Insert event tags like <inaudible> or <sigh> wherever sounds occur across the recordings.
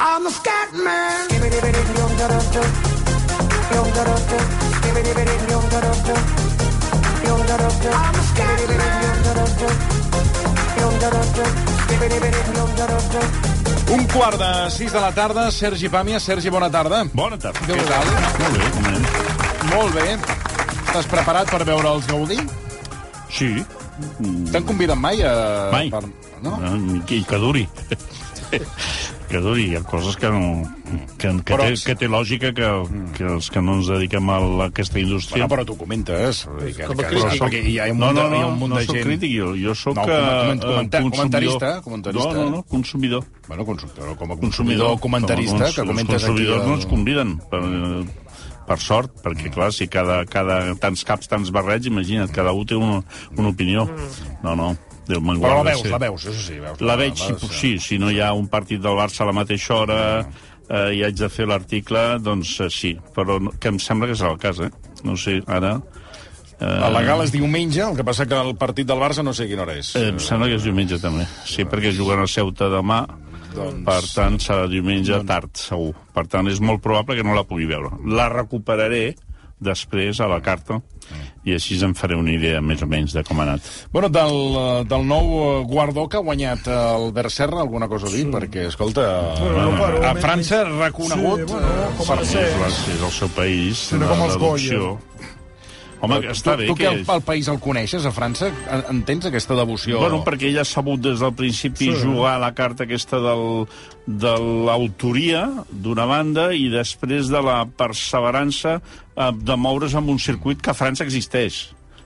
I'm a scat man. I'm a scat Un quart de sis de la tarda, Sergi Pàmia. Sergi, bona tarda. Bona tarda. Què Què tal? Molt bé, com anem? Molt bé. Estàs preparat per veure els Gaudí? Sí. T'han convidat mai a... Mai. Per... No? Ah, I que duri. <laughs> que duri. Hi ha coses que no... Que, que, Però- té, que té lògica que, que els que no ens dediquem a aquesta indústria... Bueno, però tu comentes. Que, Com a que, crític. que, perquè hi ha un no, munt, no, de, no, hi ha un munt no de soc gent... crític, jo, jo soc No, eh, coment- comenta- consumidor. comentarista, comentarista. No, no, no, consumidor. Bueno, consumidor, com a consumidor comentarista, Com que els comentes aquí... consumidors el- no ens conviden per, per sort, perquè clar, si cada, cada tants caps, tants barrets, imagina't, cada un té una, una opinió. No, no, Déu me'n Però la veus, sí. la veus, això sí. Veus, La veig, si, sí, si no hi ha un partit del Barça a la mateixa hora eh, i haig de fer l'article, doncs eh, sí. Però no, que em sembla que és el cas, eh? No ho sé, ara... Eh, La legal és diumenge, el que passa que el partit del Barça no sé quina hora és. Eh, em sembla que és diumenge també. Sí, perquè juguen a Ceuta demà, Doncs- per tant serà diumenge tard, segur. Per tant, és molt probable que no la pugui veure. La recuperaré després a la carta i així em faré una idea més o menys de com ha anat. Bueno, del, del nou guardó que ha guanyat Albert Serra, alguna cosa a dir? Perquè, escolta, Bueno, no, a França reconegut... Sí, bueno, com per- ser. És el seu país, Sí, no com els l'adopció... Home, que està tu, bé tu que que... el, el país el coneixes, a França, en- entens aquesta devoció? Bueno, perquè ell ha sabut des del principi sí. jugar a la carta aquesta del, de l'autoria, d'una banda, i després de la perseverança eh, de moure's en un circuit que a França existeix.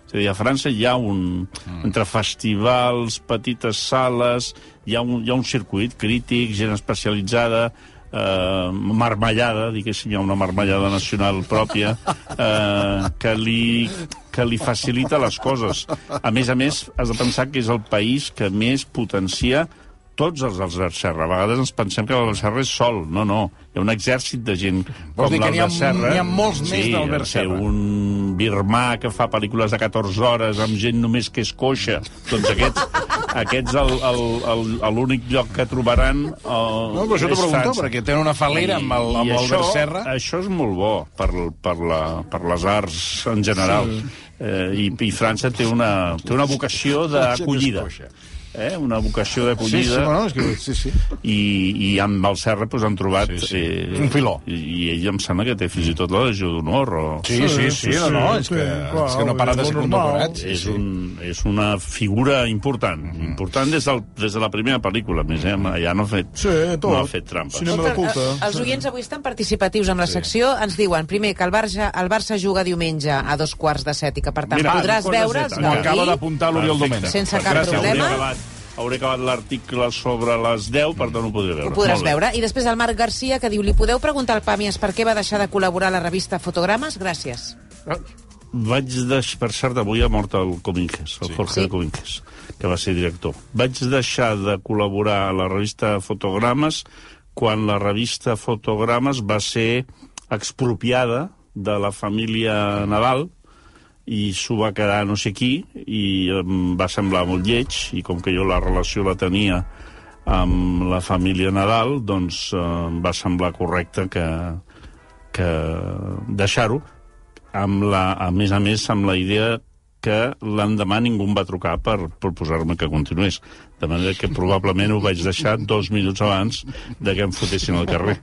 És a dir, a França hi ha un... Entre festivals, petites sales, hi ha un, hi ha un circuit crític, gent especialitzada, eh, marmellada, diguéssim, hi ha una marmellada nacional pròpia, eh, que, li, que li facilita les coses. A més a més, has de pensar que és el país que més potencia tots els Albert Serra. A vegades ens pensem que l'Albert Serra és sol. No, no. Hi ha un exèrcit de gent Vols com l'Albert Serra. n'hi ha molts més sí, d'Albert sí, Serra. un birmà que fa pel·lícules de 14 hores amb gent només que és coixa. Doncs aquests, aquests l'únic lloc que trobaran el, No, però això t'ho pregunto, perquè tenen una falera amb el- amb això, Serra. Això és molt bo per, per, la, per les arts en general. Sí. Eh, i, I França té una, té una vocació d'acollida. Eh? Una vocació Sí, d'acollida. sí, bueno, és que, sí, sí. I, i amb el Serra pues, han trobat... Sí, sí. Eh, un filó. I, I ell em sembla que té fins i tot la Legió d'Honor. O... Sí, sí, sí, no, no, és sí, que, clar, és que no para de ser condecorat. Sí, és, sí. un, és una figura important. Important des, del, des de la primera pel·lícula, més, eh? Ja no ha fet, Sí, tot. no ha fet trampes. Cinema de culte. Eh, Els oients avui estan participatius amb la secció. Ens diuen, primer, que el Barça, el Barça juga diumenge a dos quarts de set i que, per tant, Mira, podràs de veure set, els. Acaba d'apuntar l'Oriol. Domènech. Sense cap Gràcies, problema. Acabat, hauré acabat l'article sobre les 10, per tant ho podré veure. Ho podràs veure. I després el Marc Garcia, que diu, li podeu preguntar al Pàmies per què va deixar de col·laborar a la revista Fotogrames? Gràcies. Vaig deixar, per cert, avui ha mort el Cominges, el sí. Jorge Sí. sí. Cominges, que va ser director. Vaig deixar de col·laborar a la revista Fotogrames quan la revista Fotogrames va ser expropiada de la família Nadal i s'ho va quedar no sé qui i em va semblar molt lleig i com que jo la relació la tenia amb la família Nadal doncs eh, em va semblar correcte que, que deixar-ho amb la, a més a més amb la idea que l'endemà ningú em va trucar per proposar-me que continués. De manera que probablement ho vaig deixar dos minuts abans de que em fotessin al carrer.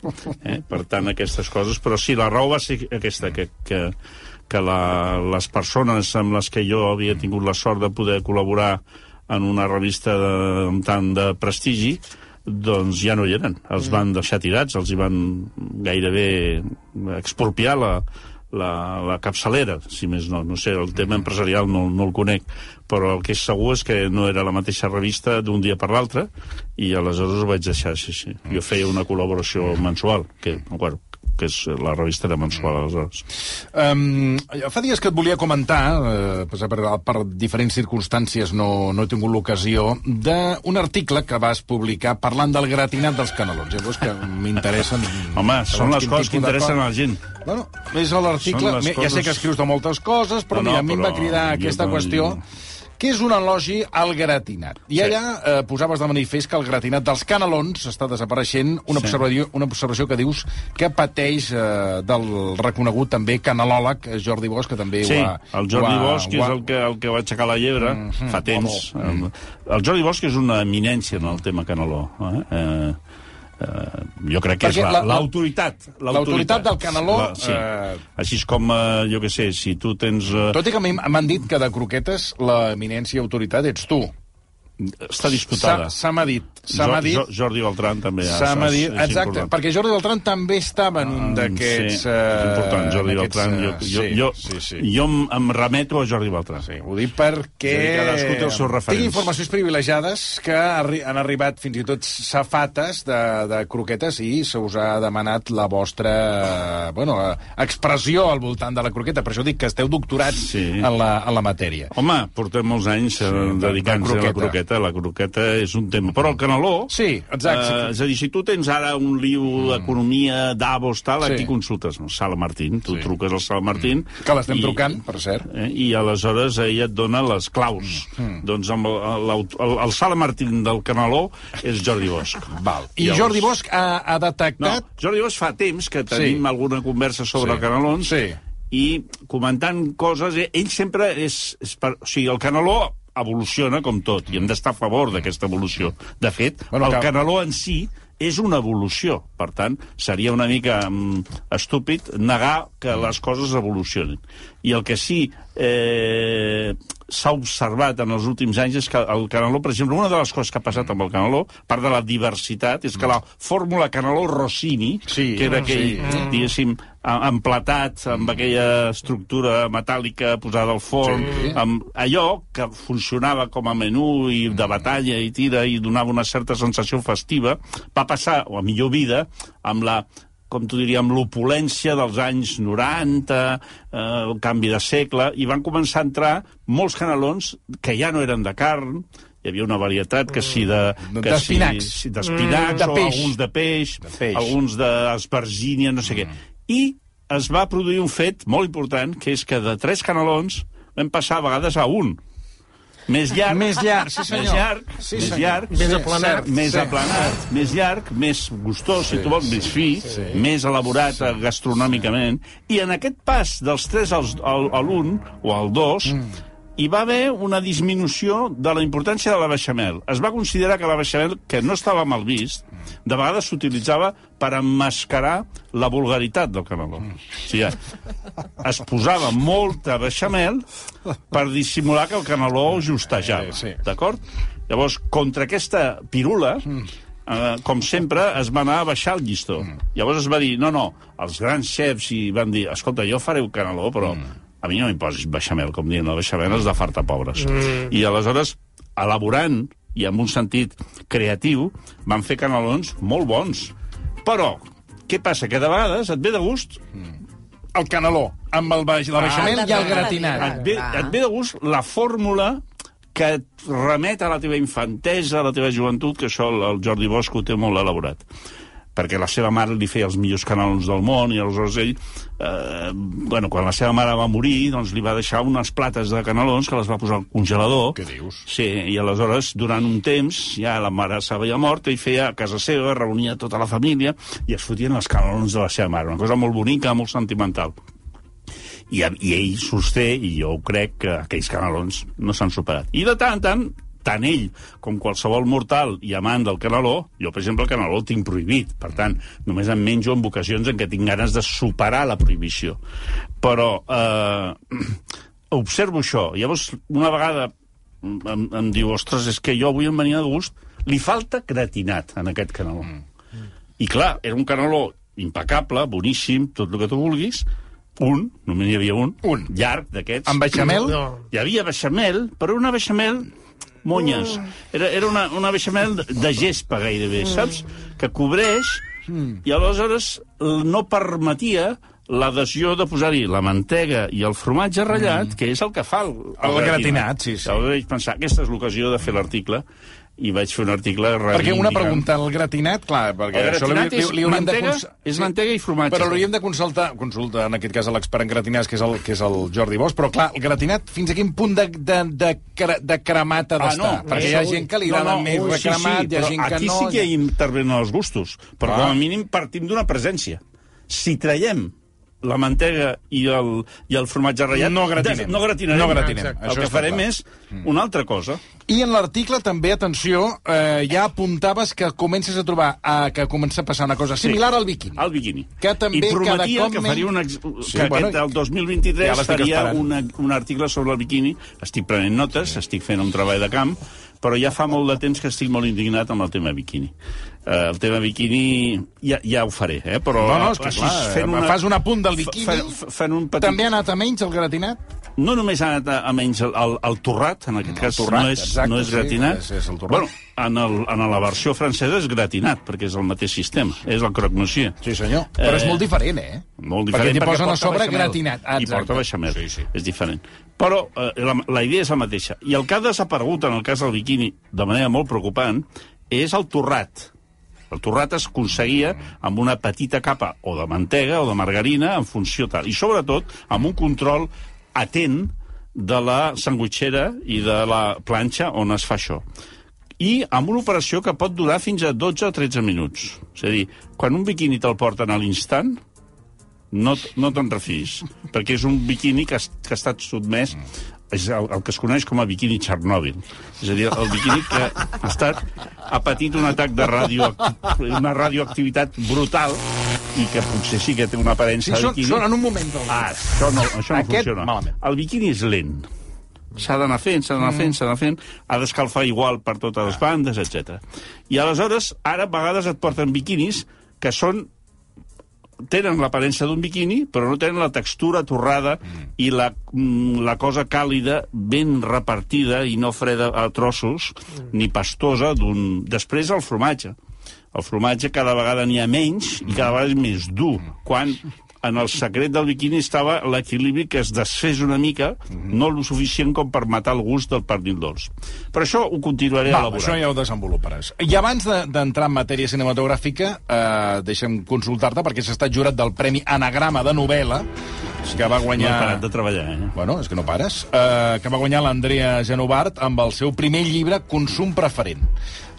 Eh? Per tant, aquestes coses... Però sí, la raó va ser aquesta, que, que, que la, les persones amb les que jo havia tingut la sort de poder col·laborar en una revista de, amb tant de prestigi, doncs ja no hi eren. Els van deixar tirats, els hi van gairebé expropiar la, la, la capçalera, si més no. No sé, el tema empresarial no, no el conec, però el que és segur és que no era la mateixa revista d'un dia per l'altre, i aleshores ho vaig deixar, sí, sí. Jo feia una col·laboració mensual, que, bueno, que és la revista era mensual, aleshores. Um, fa dies que et volia comentar, eh, per, per, diferents circumstàncies no, no he tingut l'ocasió, d'un article que vas publicar parlant del gratinat dels canelons. Llavors que m'interessen... Home, són les coses que de interessen a la gent. Bueno, és l'article... Ja sé que escrius de moltes coses, però No, no, mira, a mi em va cridar jo aquesta no- qüestió que és un elogi al gratinat. I Sí. allà eh, posaves de manifest que el gratinat dels canelons està desapareixent, una, Sí. observació, una observació que dius que pateix eh, del reconegut també canelòleg eh, Jordi Bosch, que també Sí, ho ha... el Jordi ha- Bosch ho és ha- el que, el que va aixecar la llebre mm -hmm. fa temps. Home. El, el Jordi Bosch és una eminència en el tema Caneló. Eh? Eh, eh, jo crec que Perquè és la- la- la- l'autoritat. l'autoritat del Caneló, La, sí. eh, Així és com, eh, jo què sé, si tu tens... Eh, Tot i que m'han dit que de croquetes l'eminència autoritat ets tu. Està disputada. S'ha- Se m'ha dit. Se Jo- m'ha dit... Jo, Jordi Beltran també. Se és- m'ha és- és exacte, important. perquè Jordi Beltran també estava en un Ah, d'aquests... Sí, és important, Jordi eh, Beltran. Jo, d'aquests, jo, eh, jo, sí, sí, sí. jo em, em remeto a Jordi Beltran. Sí, ho dic perquè... Cadascú té els seus referents. Tinc informacions privilegiades que arri han arribat fins i tot safates de, de croquetes i se us ha demanat la vostra eh, bueno, eh, expressió al voltant de la croqueta. Per això dic que esteu doctorats Sí. en, la, en la matèria. Home, portem molts anys eh, de- dedicant-se de a la croqueta. Croqueta. La croqueta és un tema. Però el caneló... Sí, exacte. Eh, és a dir, si tu tens ara un liu d'economia, Davos, tal, Sí. aquí consultes no? Sala Martín. Tu Sí. truques al Sala Martín... Que l'estem i- trucant, per cert. Eh, I aleshores ella et dona les claus. Doncs amb el, el, el, Sala Martín del Caneló és Jordi Bosch. <laughs> Val. I Llavors- Jordi Bosch ha, ha No, detectat... Jordi Bosch fa temps que tenim Sí. alguna conversa sobre Sí. el Canelons Sí. i comentant coses, ell sempre és... és per, o sigui, el Caneló evoluciona com tot, i hem d'estar a favor d'aquesta evolució. De fet, Bueno, el que- Caneló en si és una evolució. Per tant, seria una mica mm, estúpid negar que les coses evolucionen. I el que sí eh, s'ha observat en els últims anys és que el Caneló, per exemple, una de les coses que ha passat amb el Caneló, part de la diversitat, és que la fórmula Caneló-Rossini, Sí, que era aquell, sí. diguéssim, emplatat amb aquella estructura metàl·lica posada al forn, Sí. amb allò que funcionava com a menú i de batalla i tira i donava una certa sensació festiva, va passar, o a millor vida, amb la com tu diria, amb l'opulència dels anys 90, eh, el canvi de segle, i van començar a entrar molts canelons que ja no eren de carn, hi havia una varietat que si de... Mm. que D'espinacs. Si, si d'espinacs, Mm, de o peix. alguns de peix, De peix. alguns d'espargínia, no sé què. I es va produir un fet molt important, que és que de tres canelons vam passar a vegades a un. Més llarg, Més llarg, sí, senyor. més llarg, Sí, més senyor. llarg, Més sí, aplanat. cert, més Sí. aplanat, més llarg, més gustós, si tu vols, més fi, més elaborat sí. gastronòmicament. I en aquest pas dels tres als, al, a l'un o al dos, hi va haver una disminució de la importància de la beixamel. Es va considerar que la beixamel, que no estava mal vist, de vegades s'utilitzava per emmascarar la vulgaritat del caneló. O sigui, es posava molta beixamel per dissimular que el caneló justejava. Sí. D'acord? Llavors, contra aquesta pirula, eh, com sempre, es va anar a baixar el llistó. Llavors es va dir, no, no, els grans xefs i van dir, escolta, jo faré un caneló, però a mi no m'hi posis beixamel, com diuen, la beixamel és de farta pobres. I aleshores, elaborant i amb un sentit creatiu, van fer canelons molt bons. Però, què passa? Que de vegades et ve de gust El caneló, amb el baix, la beixamel Ah, i el gratinat. et ve, et ve de gust la fórmula que et remet a la teva infantesa, a la teva joventut, que això el, el Jordi Bosch ho té molt elaborat perquè la seva mare li feia els millors canelons del món i aleshores ell, eh, bueno, quan la seva mare va morir, doncs li va deixar unes plates de canelons que les va posar al congelador. Què dius? Sí, i aleshores, durant un temps, ja la mare s'havia mort, ell feia a casa seva, reunia tota la família i es fotien els canelons de la seva mare. Una cosa molt bonica, molt sentimental. I, i ell sosté, i jo crec, que aquells canelons no s'han superat. I de tant en tant, tant ell com qualsevol mortal i amant del caneló, jo, per exemple, el caneló el tinc prohibit. Per tant, només em menjo en ocasions en què tinc ganes de superar la prohibició. Però eh, <clears throat> observo això. Llavors, una vegada em, em diu, ostres, és que jo avui em venia de gust, li falta gratinat en aquest caneló. I clar, era un caneló impecable, boníssim, tot el que tu vulguis, un, només n'hi havia un, Un. llarg d'aquests. Amb beixamel? No. Hi havia beixamel, però una beixamel monyes. Era, era una, una beixamel de gespa, gairebé, saps? Que cobreix i aleshores no permetia l'adhesió de posar-hi la mantega i el formatge ratllat, que és el que fa el, El gratinat, sí, sí. Llavors vaig pensar, aquesta és l'ocasió de fer l'article, i vaig fer un article Perquè una pregunta, el gratinat, clar, perquè El això li, gratinat li, li hauríem de... mantega- cons- és mantega i formatge. Però l'hauríem de consultar, consulta en aquest cas a l'expert en gratinats, que és el, que és el Jordi Bosch, però clar, el gratinat, fins a quin punt de, de, de, cre- de cremat ha d'estar? perquè hi ha gent que li agrada més ui, recremat, hi ha gent que aquí no... sí que hi intervenen els gustos, però Clar. com a mínim partim d'una presència. Si traiem la mantega i el, i el formatge ratllat... No gratinem. des- No gratinarem. No gratinem, Exacte. això El que farem clar. és una altra cosa. I en l'article també, atenció, eh, ja apuntaves que comences a trobar, eh, que comença a passar una cosa similar al biquini. Al biquini. Que també I prometia cada cop que faria un ex... Sí, que bueno, aquest, el 2023 ja faria una, un article sobre el biquini. Estic prenent notes, estic fent un treball de camp, però ja fa molt de temps que estic molt indignat amb el tema biquini. Uh, el tema biquini ja, ja ho faré, eh? però... No, no, és que així, clar, fas un apunt del biquini, fa, fa, fent un petit... També ha anat a menys el gratinat? No només ha anat a, a menys el, el, el torrat, en aquest cas torrat, no és, exacte, no és sí, gratinat. és- és el torrat. Bueno, en, el, en la versió francesa és gratinat, perquè és el mateix sistema, és el croque-monsieur. Sí, senyor. Però és Eh, molt diferent, eh? Molt diferent, Perquè t'hi posen a sobre beixamel. gratinat. Ah, I porta beixamel. Sí, sí. És diferent. Però eh, la, la idea és la mateixa. I el que ha desaparegut en el cas del biquini, de manera molt preocupant, és el torrat. El torrat es aconseguia amb una petita capa o de mantega o de margarina en funció tal. I sobretot amb un control atent de la sandwitxera i de la planxa on es fa això i amb una operació que pot durar fins a 12 o 13 minuts. És a dir, quan un biquini te'l porten a l'instant, no, no te'n refis, perquè és un biquini que, que ha estat sotmès és el, el que es coneix com a biquini Txernòbil. És a dir, el biquini que ha, estat, ha patit un atac de radio, una radioactivitat brutal i que potser sí que té una Sí, aparença de són, biquini. són en un moment del... Ah, això no, això no Aquest, funciona. malament. El biquini és lent. S'ha d'anar fent, s'ha d'anar fent, s'ha d'anar fent, ha d'escalfar igual per totes les bandes, etc. I aleshores, ara a vegades et porten biquinis que són tenen l'aparença d'un biquini, però no tenen la textura torrada i la, mm, la cosa càlida ben repartida i no freda a trossos, ni pastosa d'un... Després el formatge. El formatge cada vegada n'hi ha menys i cada vegada és més dur, quan en el secret del biquini estava l'equilibri que es desfés una mica, no el suficient com per matar el gust del pernil dolç. Però això ho continuaré Val, elaborant. això ja ho desenvoluparàs. I abans de- d'entrar en matèria cinematogràfica, eh, deixa'm consultar-te, perquè s'ha estat jurat del Premi Anagrama de novel·la, que va No he guanyar... parat de treballar, eh? Bueno, és que no pares. Uh, que va guanyar l'Andrea Genovart amb el seu primer llibre, Consum preferent.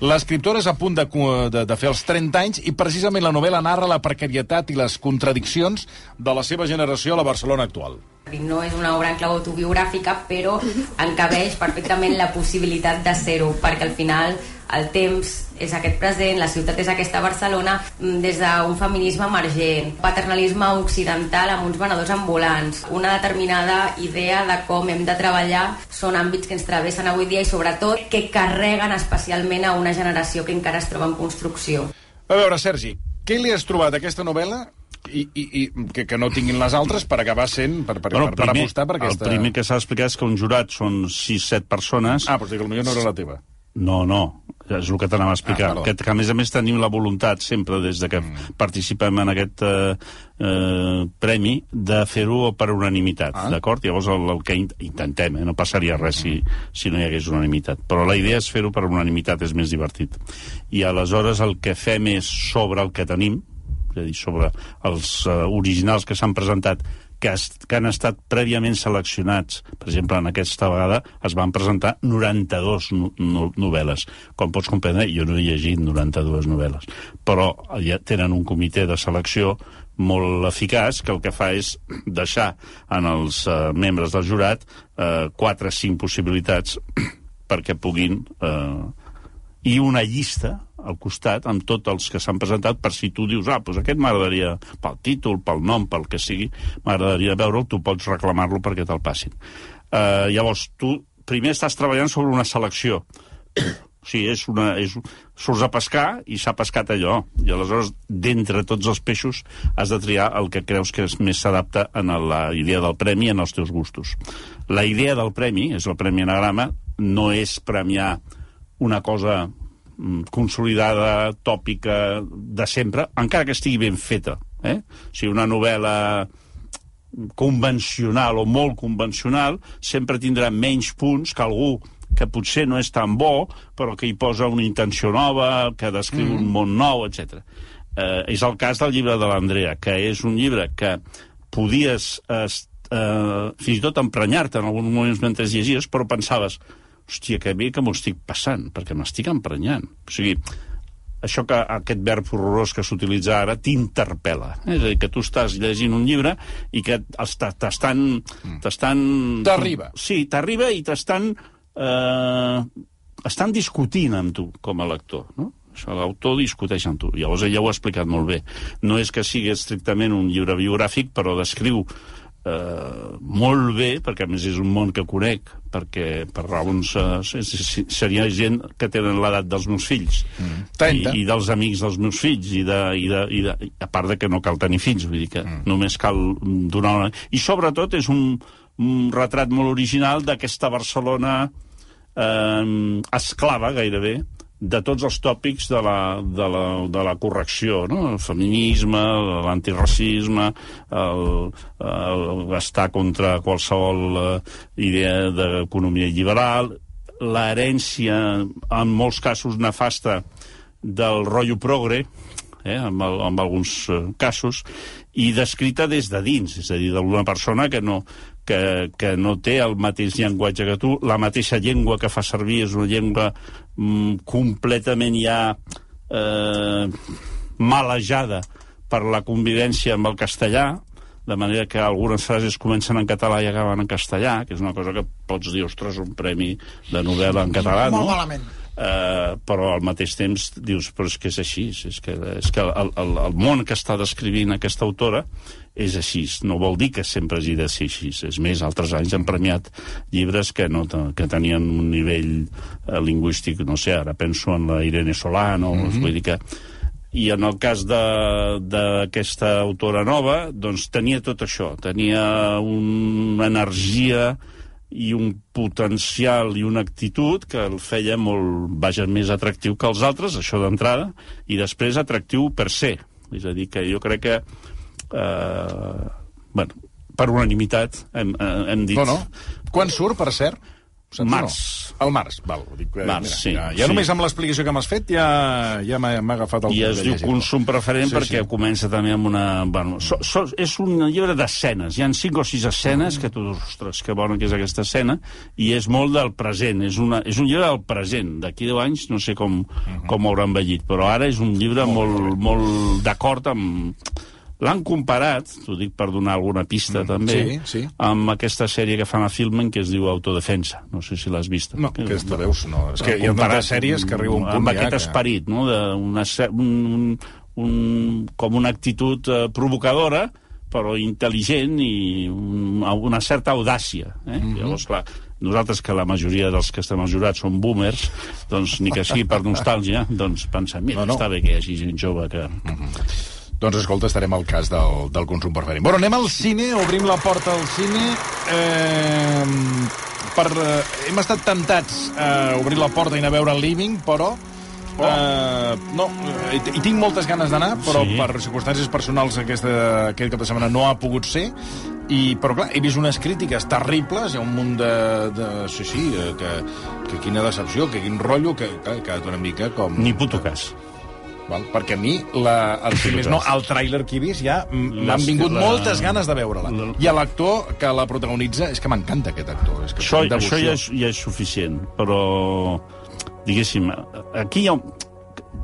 L'escriptora és a punt de, de, de fer els 30 anys i precisament la novel·la narra la precarietat i les contradiccions de la seva generació a la Barcelona actual. No és una obra en clau autobiogràfica, però encabeix perfectament la possibilitat de ser-ho, perquè al final el temps és aquest present, la ciutat és aquesta Barcelona, mm, des d'un feminisme emergent, paternalisme occidental amb uns venedors ambulants, una determinada idea de com hem de treballar són àmbits que ens travessen avui dia i sobretot que carreguen especialment a una generació que encara es troba en construcció. A veure, Sergi, què li has trobat a aquesta novel·la i, i, i que, que no tinguin les altres per acabar sent, per, per, per, per apostar per aquesta... El primer que s'ha d'explicar és que un jurat són 6-7 persones. Ah, doncs dic, potser no era la teva. No, no, és el que t'anava a explicar. Ah, perdó. que, que, a més a més, tenim la voluntat, sempre, des de que mm. participem en aquest eh, eh, premi, de fer-ho per unanimitat, Ah. d'acord? Llavors, el, el que int intentem, eh? no passaria res si, si no hi hagués unanimitat. Però la idea és fer-ho per unanimitat, és més divertit. I aleshores el que fem és sobre el que tenim, és a dir, sobre els uh, originals que s'han presentat, que, has, que han estat prèviament seleccionats. Per exemple, en aquesta vegada es van presentar 92 no, no, novel·les. Com pots comprendre, jo no he llegit 92 novel·les, però ja tenen un comitè de selecció molt eficaç que el que fa és deixar en els uh, membres del jurat 4 o 5 possibilitats <clears throat> perquè puguin uh, i una llista al costat amb tots els que s'han presentat per si tu dius, ah, doncs aquest m'agradaria pel títol, pel nom, pel que sigui, m'agradaria veure'l, tu pots reclamar-lo perquè te'l passin. Uh, llavors, tu primer estàs treballant sobre una selecció. O sigui, és una, és, surts a pescar i s'ha pescat allò. I aleshores, d'entre tots els peixos, has de triar el que creus que és més s'adapta a la idea del premi en els teus gustos. La idea del premi, és el Premi Anagrama, no és premiar una cosa consolidada, tòpica, de sempre, encara que estigui ben feta. Eh? O sigui, una novel·la convencional o molt convencional sempre tindrà menys punts que algú que potser no és tan bo, però que hi posa una intenció nova, que descriu mm. un món nou, etc. Eh, és el cas del llibre de l'Andrea, que és un llibre que podies eh, eh, fins i tot emprenyar-te en alguns moments mentre llegies, però pensaves, hòstia, que bé que m'ho estic passant, perquè m'estic emprenyant. O sigui, això que aquest verb horrorós que s'utilitza ara t'interpel·la. Eh? És a dir, que tu estàs llegint un llibre i que t'estan... t'estan... T'arriba. Sí, t'arriba i t'estan... Eh, estan discutint amb tu com a lector, no? L'autor discuteix amb tu. Llavors ella ho ha explicat molt bé. No és que sigui estrictament un llibre biogràfic, però descriu eh, molt bé, perquè a més és un món que conec, perquè per raons eh, seria gent que tenen l'edat dels meus fills Mm. i, 30. i dels amics dels meus fills i, de, i, de, i de, a part de que no cal tenir fills vull dir que mm. només cal donar una... i sobretot és un, un retrat molt original d'aquesta Barcelona eh, esclava gairebé de tots els tòpics de la, de la, de la correcció, no? el feminisme, l'antiracisme, el, el estar contra qualsevol eh, idea d'economia liberal, l'herència, en molts casos nefasta, del rotllo progre, eh, amb, el, amb alguns eh, casos, i descrita des de dins, és a dir, d'una persona que no, que, que no té el mateix llenguatge que tu, la mateixa llengua que fa servir és una llengua mm, completament ja eh, malejada per la convivència amb el castellà, de manera que algunes frases comencen en català i acaben en castellà, que és una cosa que pots dir, ostres, un premi de novel·la en català, no? Molt malament. Eh, però al mateix temps dius, però és que és així, és que, és que el, el, el món que està descrivint aquesta autora és així, no vol dir que sempre hagi de ser així. És més, altres anys han premiat llibres que, no, que tenien un nivell eh, lingüístic, no sé, ara penso en la Irene Solano, mm -hmm. vull dir que i en el cas de- d'aquesta autora nova, doncs tenia tot això, tenia una energia i un potencial i una actitud que el feia molt, vaja, més atractiu que els altres, això d'entrada, i després atractiu per ser. És a dir, que jo crec que eh, bueno, per unanimitat hem, eh, hem dit... No, no. Quan surt, per cert? Març. No? El març, val. Ho dic, eh, Març, sí, Ja, ja sí. només amb l'explicació que m'has fet ja, ja m'ha m'ha agafat el I es diu consum preferent Sí, perquè sí. comença també amb una... Bueno, so, so, és un llibre d'escenes. Hi han cinc o sis escenes que tu, ostres, que bona que és aquesta escena, i és molt del present. És, una, és un llibre del present. D'aquí deu anys no sé com, com ho haurà envellit, però ara és un llibre molt, molt d'acord amb... L'han comparat, t'ho dic per donar alguna pista també, sí, sí. amb aquesta sèrie que fan a Filmen que es diu Autodefensa. No sé si l'has vist. No, aquesta veus, no. És que hi ha tantes sèries que arriba un punt amb aquest que... esperit, no? De una, un, un, un, com una actitud eh, provocadora, però intel·ligent i un, una certa audàcia. Eh? Mm -hmm. Llavors, clar, nosaltres, que la majoria dels que estem jurats són boomers, doncs ni que sigui per nostàlgia, doncs pensem, mira, No, no, està bé que hi hagi gent jove que... Doncs escolta, estarem al cas del, del consum preferent. Bueno, anem al cine, obrim la porta al cine. Eh, per, eh, hem estat tentats a obrir la porta i anar a veure el Living, però... Eh, no, eh, hi, hi tinc moltes ganes d'anar, però Sí. per circumstàncies personals aquesta, aquest cap de setmana no ha pogut ser. I, però clar, he vist unes crítiques terribles, hi ha un munt de... de sí, sí, eh, que, que quina decepció, que quin rotllo, que, he quedat una mica com... Ni puto cas. Val? Perquè a mi, la, el, si més no, el tràiler que he vist ja m'han vingut la- moltes ganes de veure-la. la- I a l'actor que la protagonitza, és que m'encanta aquest actor. És que Això, això ja és, ja és suficient, però, diguéssim, aquí hi ha... un-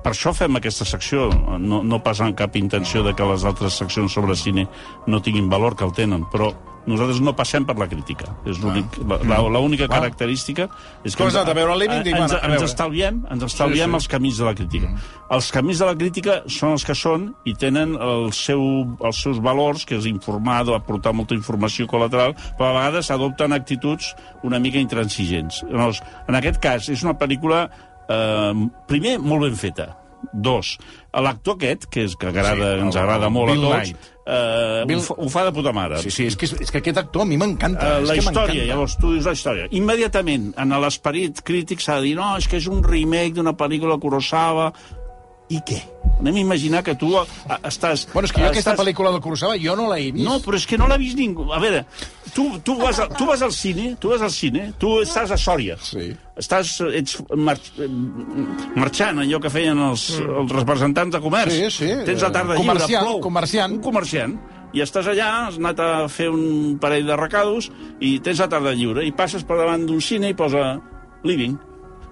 Per això fem aquesta secció, no, no pas amb cap intenció de que les altres seccions sobre cine no tinguin valor, que el tenen, però nosaltres no passem per la crítica. És la- la- l'única Ah. característica és Tu has anat a veure el ens, a ens veure. estalviem, ens estalviem Sí, sí. els camins de la crítica. Els camins de la crítica són els que són i tenen el seu, els seus valors, que és informar, aportar molta informació col·lateral, però a vegades adopten actituds una mica intransigents. Llavors, en aquest cas, és una pel·lícula, eh, primer, molt ben feta. Dos, l'actor aquest, que, és, que agrada, Sí, ens agrada molt Bill a tots, Knight. eh, Bill- ho, fa, ho fa de puta mare. Sí, sí, és que, és que aquest actor a mi m'encanta. És la història, llavors tu dius la història. Immediatament, en l'esperit crític s'ha de dir no, és que és un remake d'una pel·lícula Kurosawa. I què? Anem a imaginar que tu estàs... Bueno, és que jo aquesta estàs... pel·lícula del Kurosawa jo no l'he vist. No, però és que no l'ha vist ningú. A veure, tu, tu, vas, al, tu vas al cine, tu vas al cine, tu estàs a Sòria. Sí. Estàs, ets mar, marxant, allò que feien els, els representants de comerç. Sí, sí. Tens la tarda Comerciant, lliure, plou. comerciant. Un comerciant. I estàs allà, has anat a fer un parell de recados i tens la tarda lliure i passes per davant d'un cine i posa living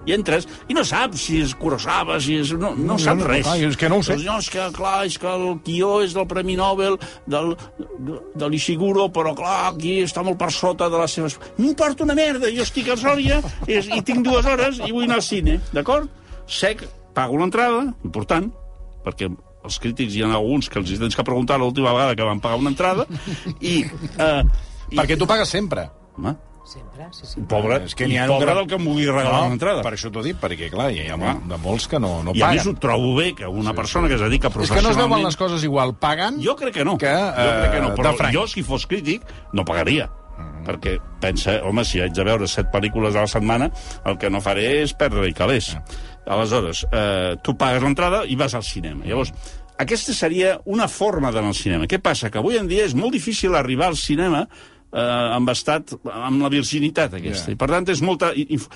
i entres, i no saps si és Kurosawa, si és... No, no, No, saps no, res. clar, és que no ho sé. Doncs, no, és que, clar, és que el guió és del Premi Nobel del, de l'Ishiguro, però, clar, aquí està molt per sota de les seves... M'importa una merda, jo estic a Sòria i, i tinc dues hores i vull anar al cine, d'acord? Sec, pago l'entrada, important, perquè els crítics hi ha alguns que els tens que preguntar l'última vegada que van pagar una entrada, i... Eh, i Perquè tu pagues sempre. Home, Sempre, sí, sí. pobre, És que n'hi i ha un pobre gran- del que em vulgui regalar una entrada. per això t'ho dic, perquè, clar, hi ha Ah. de molts que no, no I a més ho paguen. trobo bé que una persona que es dedica És que no es professionalment... veuen les coses igual pagant Jo crec que no. que, jo crec que no. eh, Però jo, si fos crític, no pagaria. Mm-hmm. Perquè pensa, home, si haig de veure set pel·lícules a la setmana, el que no faré és perdre i calés. Aleshores, eh, tu pagues l'entrada i vas al cinema. Llavors, aquesta seria una forma d'anar al cinema. Què passa? Que avui en dia és molt difícil arribar al cinema eh, amb estat, amb la virginitat aquesta. Ja. I per tant, és molta,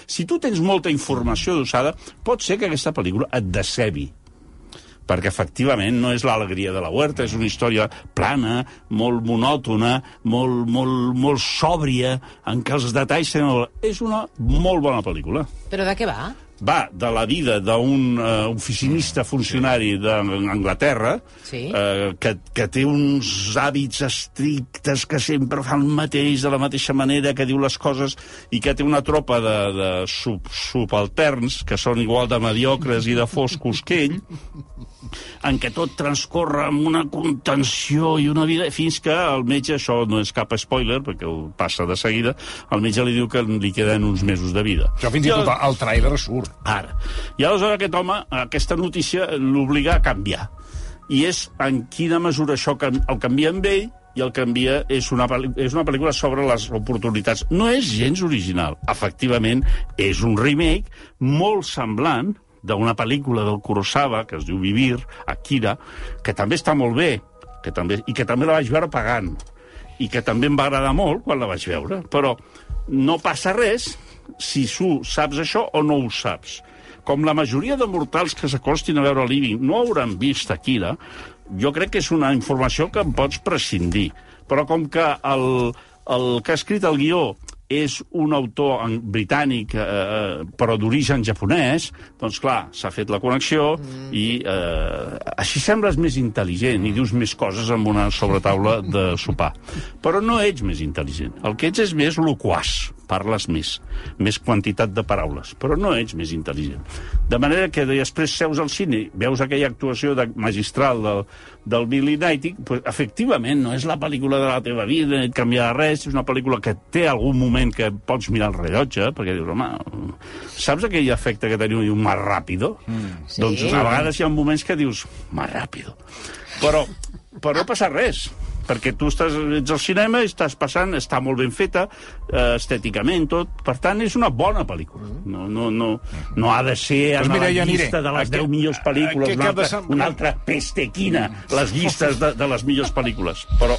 si tu tens molta informació d'usada, pot ser que aquesta pel·lícula et decebi perquè efectivament no és l'alegria de la huerta, és una història plana, molt monòtona, molt, molt, molt sòbria, en què els detalls tenen... És una molt bona pel·lícula. Però de què va? Va de la vida d'un uh, oficinista funcionari d'Anglaterra Sí. eh, que, que té uns hàbits estrictes, que sempre fa el mateix de la mateixa manera, que diu les coses, i que té una tropa de, de sub, subalterns que són igual de mediocres i de foscos que ell, en què tot transcorre amb una contenció i una vida, fins que el metge, això no és cap spoiler, perquè ho passa de seguida, el metge li diu que li queden uns mesos de vida. Això fins i tot el tràiler surt. Ara. I aleshores aquest home, aquesta notícia, l'obliga a canviar. I és en quina mesura això el canvia amb ell i el canvia és una, és una pel·lícula sobre les oportunitats. No és gens original. Efectivament, és un remake molt semblant d'una pel·lícula del Kurosawa, que es diu Vivir, Akira, que també està molt bé, que també, i que també la vaig veure pagant, i que també em va agradar molt quan la vaig veure, però no passa res si tu saps això o no ho saps. Com la majoria de mortals que s'acostin a veure Living no hauran vist Akira, jo crec que és una informació que en pots prescindir. Però com que el, el que ha escrit el guió és un autor britànic, eh, eh, però d'origen japonès, doncs clar, s'ha fet la connexió mm. i eh, així sembles més intel·ligent i dius més coses amb una sobretaula de sopar. Però no ets més intel·ligent. El que ets és més loquàs, parles més, més quantitat de paraules, però no ets més intel·ligent. De manera que després seus al cine, veus aquella actuació de, magistral del, del Billy Knighty, pues, efectivament, no és la pel·lícula de la teva vida, et canviarà res, és una pel·lícula que té algun moment que pots mirar el rellotge, perquè dius, home, saps aquell efecte que teniu un més ràpido? Mm. Sí. Doncs a vegades hi ha moments que dius, més ràpido. Però, però no passa res perquè tu estàs, ets al cinema i estàs passant, està molt ben feta, eh, estèticament, tot. Per tant, és una bona pel·lícula. No, no, no, no ha de ser Doncs en mira, la llista de les Aquest- 10 millors pel·lícules, una altra, una altra pestequina, les llistes de, de les millors pel·lícules. Però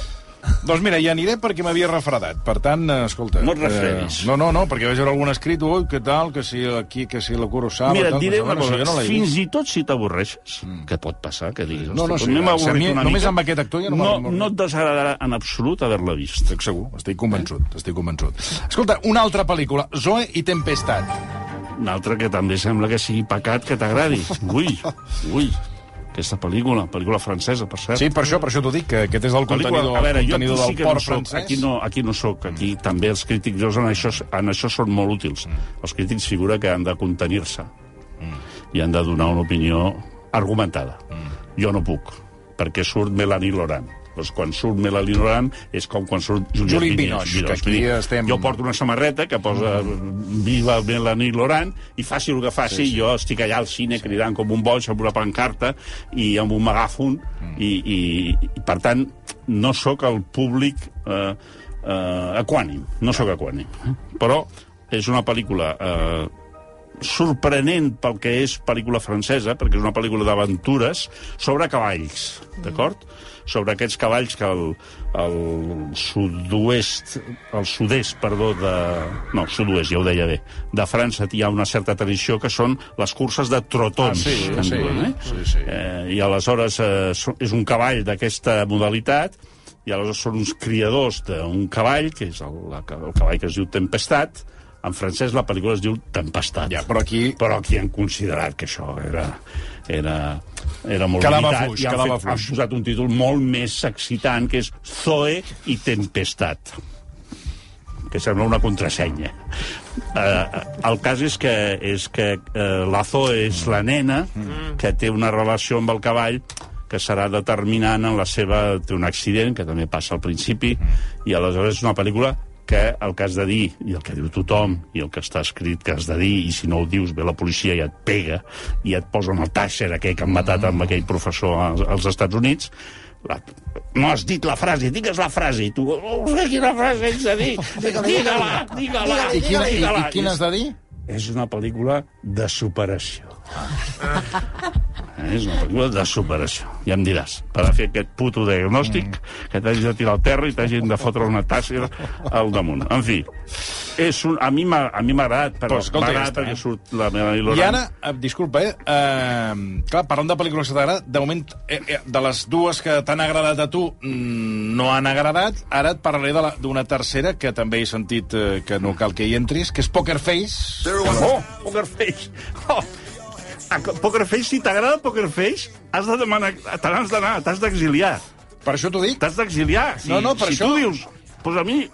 Doncs mira, ja aniré perquè m'havia refredat. Per tant, eh, escolta... No et refredis. Eh, no, no, no, perquè vaig veure algun escrit, ui, què tal, que si aquí, que si la Kurosawa... Mira, et diré una cosa, no fins i tot si t'avorreixes, que pot passar, que diguis... No, no, "Hosti, sí, m'he si mi només mica", amb aquest actor ja no no, no et desagradarà en absolut haver-la vist. Estic segur, estic convençut, estic convençut. Escolta, una altra pel·lícula, Zoe i Tempestat. Una altra que també sembla que sigui pecat que t'agradi. Ui, ui, aquesta pel·lícula, pel·lícula francesa, per cert. Sí, per això, per això t'ho dic, que aquest és el contenidor, a veure, jo contenidor aquí sí del no port soc, francès. aquí no, aquí no soc, aquí també els crítics en això, en això són molt útils. Els crítics figura que han de contenir-se i han de donar una opinió argumentada. Jo no puc, perquè surt Melanie Laurent. Doncs quan surt Melanie Laurent és com quan surt Juliette Juliette Binoche. Binoche, que aquí Vull dir, estem- Jo porto una samarreta que posa Viva Melanie Laurent i faci el que faci, sí, sí. jo estic allà al cine cridant com un boig amb una pancarta i amb un megàfon i, i, i per tant no sóc el públic eh, eh, equànim, no sóc equànim. Però és una pel·lícula eh, sorprenent pel que és pel·lícula francesa, perquè és una pel·lícula d'aventures, sobre cavalls, d'acord? Sobre aquests cavalls que el, el sud-oest, el sud-est, perdó, de... No, sud-oest, ja ho deia bé. De França hi ha una certa tradició que són les curses de trotons. Ah, sí, sí, diuen, eh? sí, sí. Eh, I aleshores eh, és un cavall d'aquesta modalitat, i aleshores són uns criadors d'un cavall, que és el, el cavall que es diu Tempestat, en francès la pel·lícula es diu Tempestat. Ja, però aquí- Però aquí han considerat que això era, era, era molt Quedava limitat. fluix, i han, fet, han posat un títol molt més excitant, que és Zoe i Tempestat que sembla una contrasenya. Uh, el cas és que, és que uh, la Zoe és la nena que té una relació amb el cavall que serà determinant en la seva... Té un accident, que també passa al principi, i aleshores és una pel·lícula que el que has de dir, i el que diu tothom, i el que està escrit que has de dir, i si no ho dius, ve la policia i et pega, i et posa en el tàxer aquell que han matat amb aquell professor als, als Estats Units, la, no has dit la frase, digues la frase, i tu, oh, quina frase haig de dir? <laughs> Digue-la, digue-la, I quina, i, digue-la. i quina has de dir? És una pel·lícula de superació. <laughs> Eh, És una pel·lícula de superació. Ja em diràs, per a fer aquest puto diagnòstic, que t'hagis de tirar al terra i t'hagin de fotre una tàsser al damunt. En fi, és un, a mi m'ha a mi m'ha agradat, però Pues, escolta, m'ha ja agradat perquè eh? surt la meva I Loran. ara, eh, disculpa, eh? eh clar, parlant de pel·lícules que t'agrada, de moment, eh, eh, de les dues que t'han agradat a tu, mm, no han agradat. Ara et parlaré d'una tercera, que també he sentit eh, que no cal que hi entris, que és Poker Face. Oh, Poker Face! Oh. A Poker Face, si t'agrada Poker Face, has de demanar... Te n'has d'anar, t'has d'exiliar. Per això t'ho dic. T'has d'exiliar. Si, No, no, per si això- tu dius, pues a mi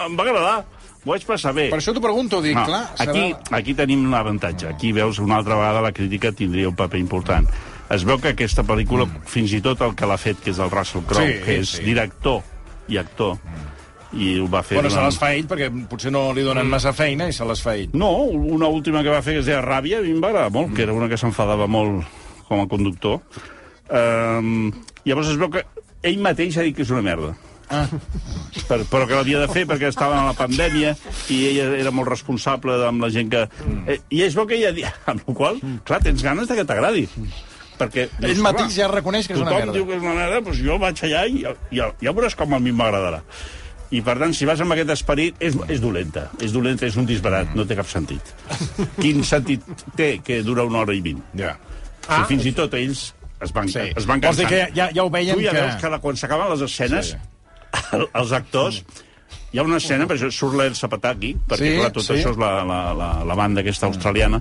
em va agradar, ho vaig passar bé. Per això t'ho pregunto, dic, No, clar... aquí, aquí tenim un avantatge. Aquí veus una altra vegada la crítica tindria un paper important. Es veu que aquesta pel·lícula, mm. fins i tot el que l'ha fet, que és el Russell Crowe, Sí, que és sí. director i actor, i ho va fer... Bueno, se durant- les fa ell, perquè potser no li donen massa feina i se les fa ell. No, una última que va fer que es deia Ràbia, a mi em va agradar molt, que era una que s'enfadava molt com a conductor. Um, llavors es veu que ell mateix ha dit que és una merda. Ah. Per, però que l'havia de fer perquè estava en la pandèmia i ella era molt responsable amb la gent que... Eh, I es veu que ella... di- <laughs> Amb la qual clar, tens ganes de que t'agradi. Perquè Ell mateix ja reconeix que és una tothom merda. diu que és una merda, doncs jo vaig allà i ja, ja, ja veuràs com a mi m'agradarà. I, per tant, si vas amb aquest esperit, és, és dolenta. És dolenta, és un disbarat, no té cap sentit. Quin sentit té que dura una hora i vint? Ja. Ah. Si fins i tot ells es van, Sí. es van Vols dir cansant. que ja, ja ho veien tu ja que... veus que la, quan s'acaben les escenes, Sí. sí. els actors... Hi ha una escena, per això surt l'El Zapataki, perquè Sí, sí, clar, tot sí. sí. això és la, la, la, la banda aquesta australiana,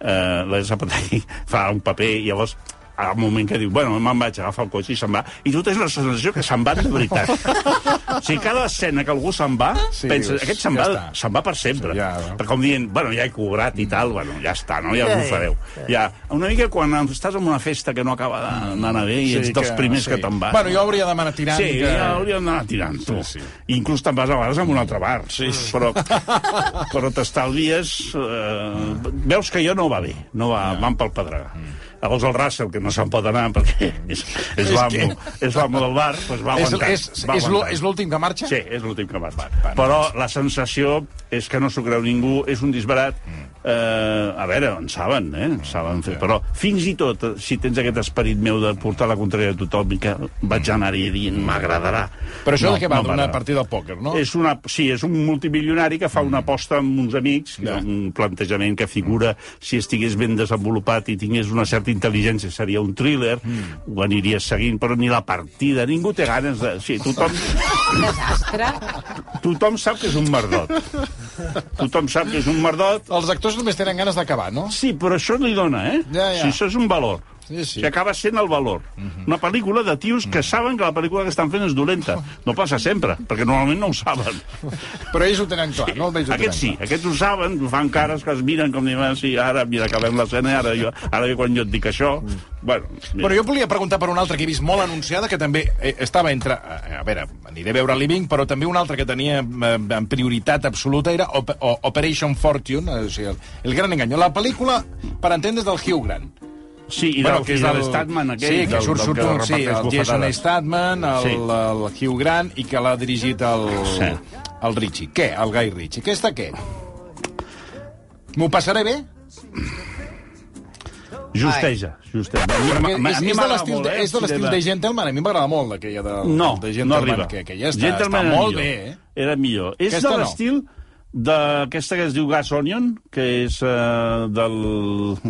eh, l'El Zapataki <laughs> fa un paper i llavors al moment que diu, bueno, me'n vaig agafar el cotxe i se'n va, i tu tens la sensació que se'n van de veritat. o sigui, cada escena que algú se'n va, Sí, sí, penses, dius, aquest se'n ja va, se'n va per sempre. Ja, Ja, no? per com dient, bueno, ja he cobrat i tal, bueno, ja està, no? Ja ho fareu. Ja, una mica quan estàs en una festa que no acaba d'anar bé i ets dels primers que, te'n vas. Bueno, jo hauria d'anar tirant. Sí, que... ja hauríem d'anar tirant, tu. Sí, sí. Inclús te'n vas a vegades amb un altre bar. Sí, sí. Però, <laughs> però t'estalvies... Eh, veus que jo no va bé, no va, ja. van pel pedregar. Mm. Llavors el Russell, que no se'n pot anar perquè <laughs> és, és l'amo és l'amo del bar, doncs va És, aguantant. és, va és, és l'últim que marxa? Sí, és l'últim que va. va, Però la sensació és que no s'ho creu ningú, és un disbarat. Mm. Eh, a veure, en saben, eh? En saben fer. Però fins i tot, eh, si tens aquest esperit meu de portar la contrària a tothom que vaig anar-hi dient m'agradarà. Però això de què va? D'una m'agrada. partida de pòquer, no? És una, sí, és un multimilionari que fa una aposta amb uns amics, Ja. un plantejament que figura si estigués ben desenvolupat i tingués una certa intel·ligència seria un thriller, mm. ho aniria seguint, però ni la partida, ningú té ganes de... Sí, tothom, Desastre. tothom sap que és un merdot. Tothom sap que és un merdot. Els actors només tenen ganes d'acabar, no? Sí, però això li dona, eh? Ja, ja. Sí, això és un valor. Sí, sí. Que acaba sent el valor. Una pel·lícula de tios que saben que la pel·lícula que estan fent és dolenta. No passa sempre, perquè normalment no ho saben. <laughs> Però ells ho tenen clar, no? Ells ho Aquests sí, tenen aquests ho saben, fan cares que es miren com dient, sí, ara, mira, acabem l'escena, ara, jo, ara quan jo et dic això. Bueno, clar. mira. Però jo volia preguntar per una altra que he vist molt anunciada, que també eh, estava entre... eh, A veure, aniré a veure Living, però també una altra que tenia eh, en prioritat absoluta era Op Operation Fortune, o sigui, el, el gran engany. La pel·lícula, per entendre's, del Hugh Grant. Sí, i Bueno, del, que és del Statman aquell, Sí, que surt, surt un, sí, el Jason. Statman, el, Sí. el Hugh Grant, i que l'ha dirigit el, Sí. el Richie. Què? El Guy Ritchie. Aquesta què? M'ho passaré bé? Justeja, justeja. A mi- Perquè a mi és, és de m'agrada l'estil molt, de, eh, és de l'estil de Gentleman, a mi m'agrada molt aquella de, No, de no Gentleman, arriba. que, que ja està, Gentleman està era molt millor. bé, eh? Era millor. És Aquesta de no. D'aquesta que es diu Gas Onion, que és uh, del,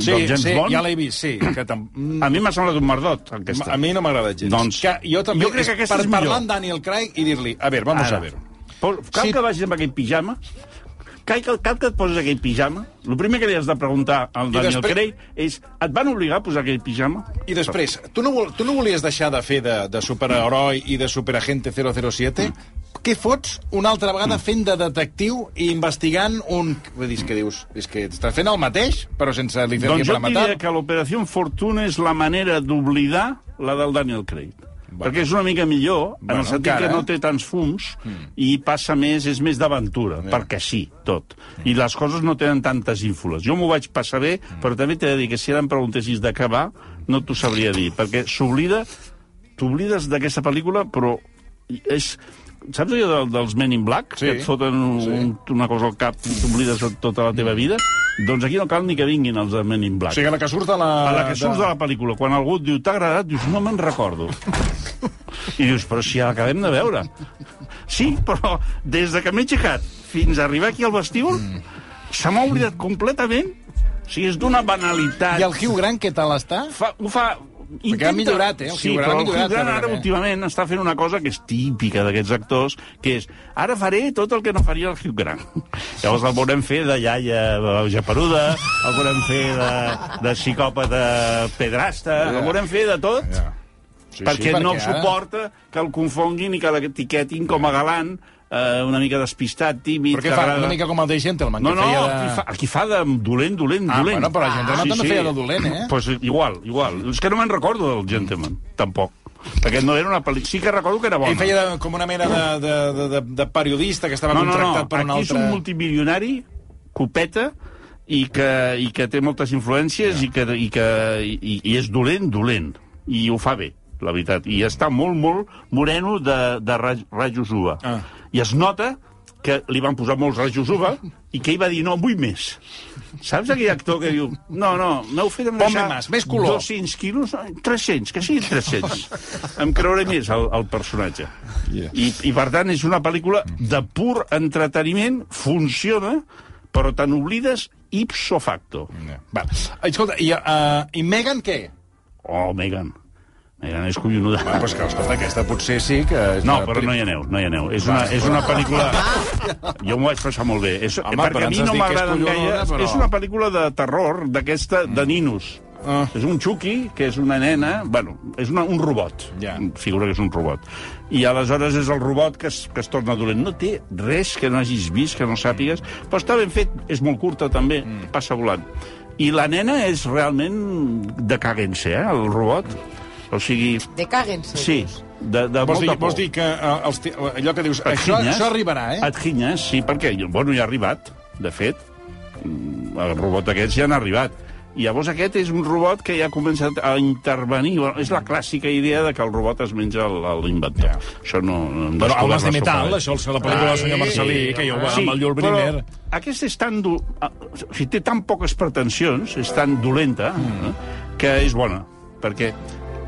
Sí, del James sí, Bond. ja l'he vist, sí. Que tam... A mi m'ha semblat un merdot, aquesta. a mi no m'agrada gens. Doncs, que jo també, jo crec que aquesta per és millor. parlar amb Daniel Craig i dir-li, a veure, vamos Ara. a ver. Por, cal Sí. que vagis amb aquell pijama, cal, cal, cal que et posis aquell pijama, el primer que li has de preguntar al I Daniel després- Craig és et van obligar a posar aquell pijama? I després, tu no, tu no volies deixar de fer de, de superheroi i de superagente 007? Mm. Què fots una altra vegada fent de detectiu i investigant un... Vull dir, que dius, és que estàs fent el mateix, però sense li fer Doncs jo diria que l'Operació Fortuna és la manera d'oblidar la del Daniel Craig. Bueno. Perquè és una mica millor, en Bueno, el sentit encara, que no eh? té tants fums i passa més, és més d'aventura, perquè sí, tot. I les coses no tenen tantes ínfoles. Jo m'ho vaig passar bé, però també t'he de dir que si ara em preguntessis de què va, no t'ho sabria dir, perquè s'oblida, t'oblides d'aquesta pel·lícula, però és... Saps allò del, dels Men in Black? Sí. Que et foten un, una cosa al cap i t'oblides de tota la teva vida? Doncs aquí no cal ni que vinguin els de Men in O Black. sigui, la que surt de la... A la que surts de la pel·lícula, quan algú et diu t'ha agradat, dius no me'n recordo. I dius, però si ja l'acabem de veure. Sí, però des de que m'he aixecat fins a arribar aquí al vestíbul, se m'ha oblidat completament. O sigui, és d'una banalitat. I el Hugh Grant, què tal està? Fa, ho fa... Perquè ha millorat, eh? El sí, però ha el millorat, Hugh Grant ara darrerament. últimament està fent una cosa que és típica d'aquests actors, que és ara faré tot el que no faria el Hugh Grant. <laughs> Llavors el veurem fer de iaia japeruda, el veurem fer de, de psicòpata pedrasta, el veurem fer de tot, Ja. Sí, perquè, no ara- suporta que el confonguin i que l'etiquetin com a galant, eh, una mica despistat, tímid... Però què fa? agrada- Una mica com el de Gentleman, no, no, feia de... fa, aquí fa de dolent, dolent, Ah, dolent. bueno, però la Gentleman també feia de dolent, eh? Pues igual, igual. És que no me'n recordo del Gentleman, tampoc. Perquè no era una pel·lícula... Sí que recordo que era bona. Ell feia de, com una mena de, de, de, de, de periodista que estava no, no, no. contractat per un Aquí és altre... un multimilionari, copeta, i que, i que té moltes influències i, que, i, que, i, i és dolent, dolent. I ho fa bé, la veritat. I està molt, molt moreno de, de raj, rajos UVA. Ah. I es nota que li van posar molts rajos UVA i que ell va dir, no, vull més. Saps aquell actor que diu, no, no, m'heu fet Ponme deixar més, més color." 200 quilos, no, 300, que siguin 300. em creuré més el, el personatge. Yeah. I, I, per tant, és una pel·lícula de pur entreteniment, funciona, però te n'oblides ipso facto. Ja. Va. Escolta, i, uh, i Megan què? Oh, Megan. Megan és collonuda. Bueno, pues que, escolta, aquesta potser sí que... És No, però no hi aneu, no hi aneu. És una, és una pel·lícula... <laughs> Jo m'ho vaig passar molt bé. És, Home, perquè però a mi no és collonuda, gaire... però- És una pel·lícula de terror, d'aquesta, de ninos. Ah. És un Chucky, que és una nena... Bueno, és una, un robot. Ja. Figura que és un robot. I aleshores és el robot que es, que es torna dolent. No té res que no hagis vist, que no sàpigues, però està ben fet, és molt curta també, Mm. passa volant. I la nena és realment de caguense, eh, el robot. O sigui, De càguense. sí, de, de Vols dir, vols dir que uh, els, ti- allò que dius, Et això, ginyes? això arribarà, eh? Et ginyes, sí, perquè, bueno, ja ha arribat, de fet. Mm, El robot aquests ja han arribat. I llavors aquest és un robot que ja ha començat a intervenir. Bueno, és la clàssica idea de que el robot es menja el- l'inventor. Ja. Això no... no hem Però descobert Almas de la sopa Metal, d'ell. això és la pel·lícula del senyor Marcelí, que jo va amb el Llull Briner. Però aquesta és tan... Do... ah, O sigui, té tan poques pretensions, és tan dolenta, mm. que és bona. Perquè,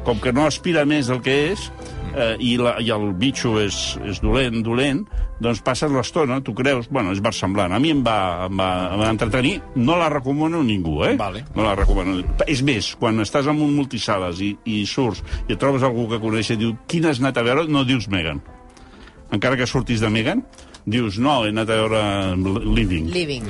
com que no aspira més del que és, eh, i, la, i el bitxo és, és dolent, dolent, doncs passes l'estona, tu creus... Bueno, és versemblant. A mi em va, em va, em va entretenir. No la recomano a ningú, eh? Vale. No la recomano. És més, quan estàs en un multisales i, i surts i et trobes algú que coneix i diu quina has anat a veure, no dius Megan. Encara que surtis de Megan, dius no, he anat a veure Living. Living.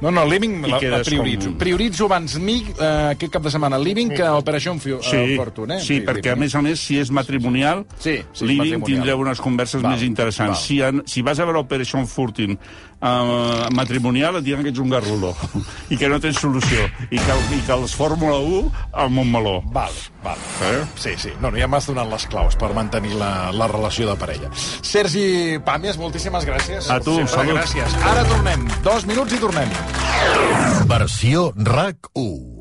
No, no, Living I la, la prioritzo. com- Prioritzo abans mi eh, aquest cap de setmana Living que Operació Fi Sí, eh, Fortune. Eh? sí, perquè a més a més, si és matrimonial, Sí, sí, Living matrimonial. tindreu unes converses Val, més interessants. val. Si, en, si vas a veure Operation Fortune uh, matrimonial, et diran que ets un garrulo <laughs> i que no tens solució i que, i que els Fórmula 1 al Montmeló. Val, val. Eh? Sí, sí. No, no, ja m'has donat les claus per mantenir la, la relació de parella. Sergi Pàmies, moltíssimes gràcies. A tu, Sempre salut. Gràcies. Ara tornem. Dos minuts i tornem. Versió RAC 1.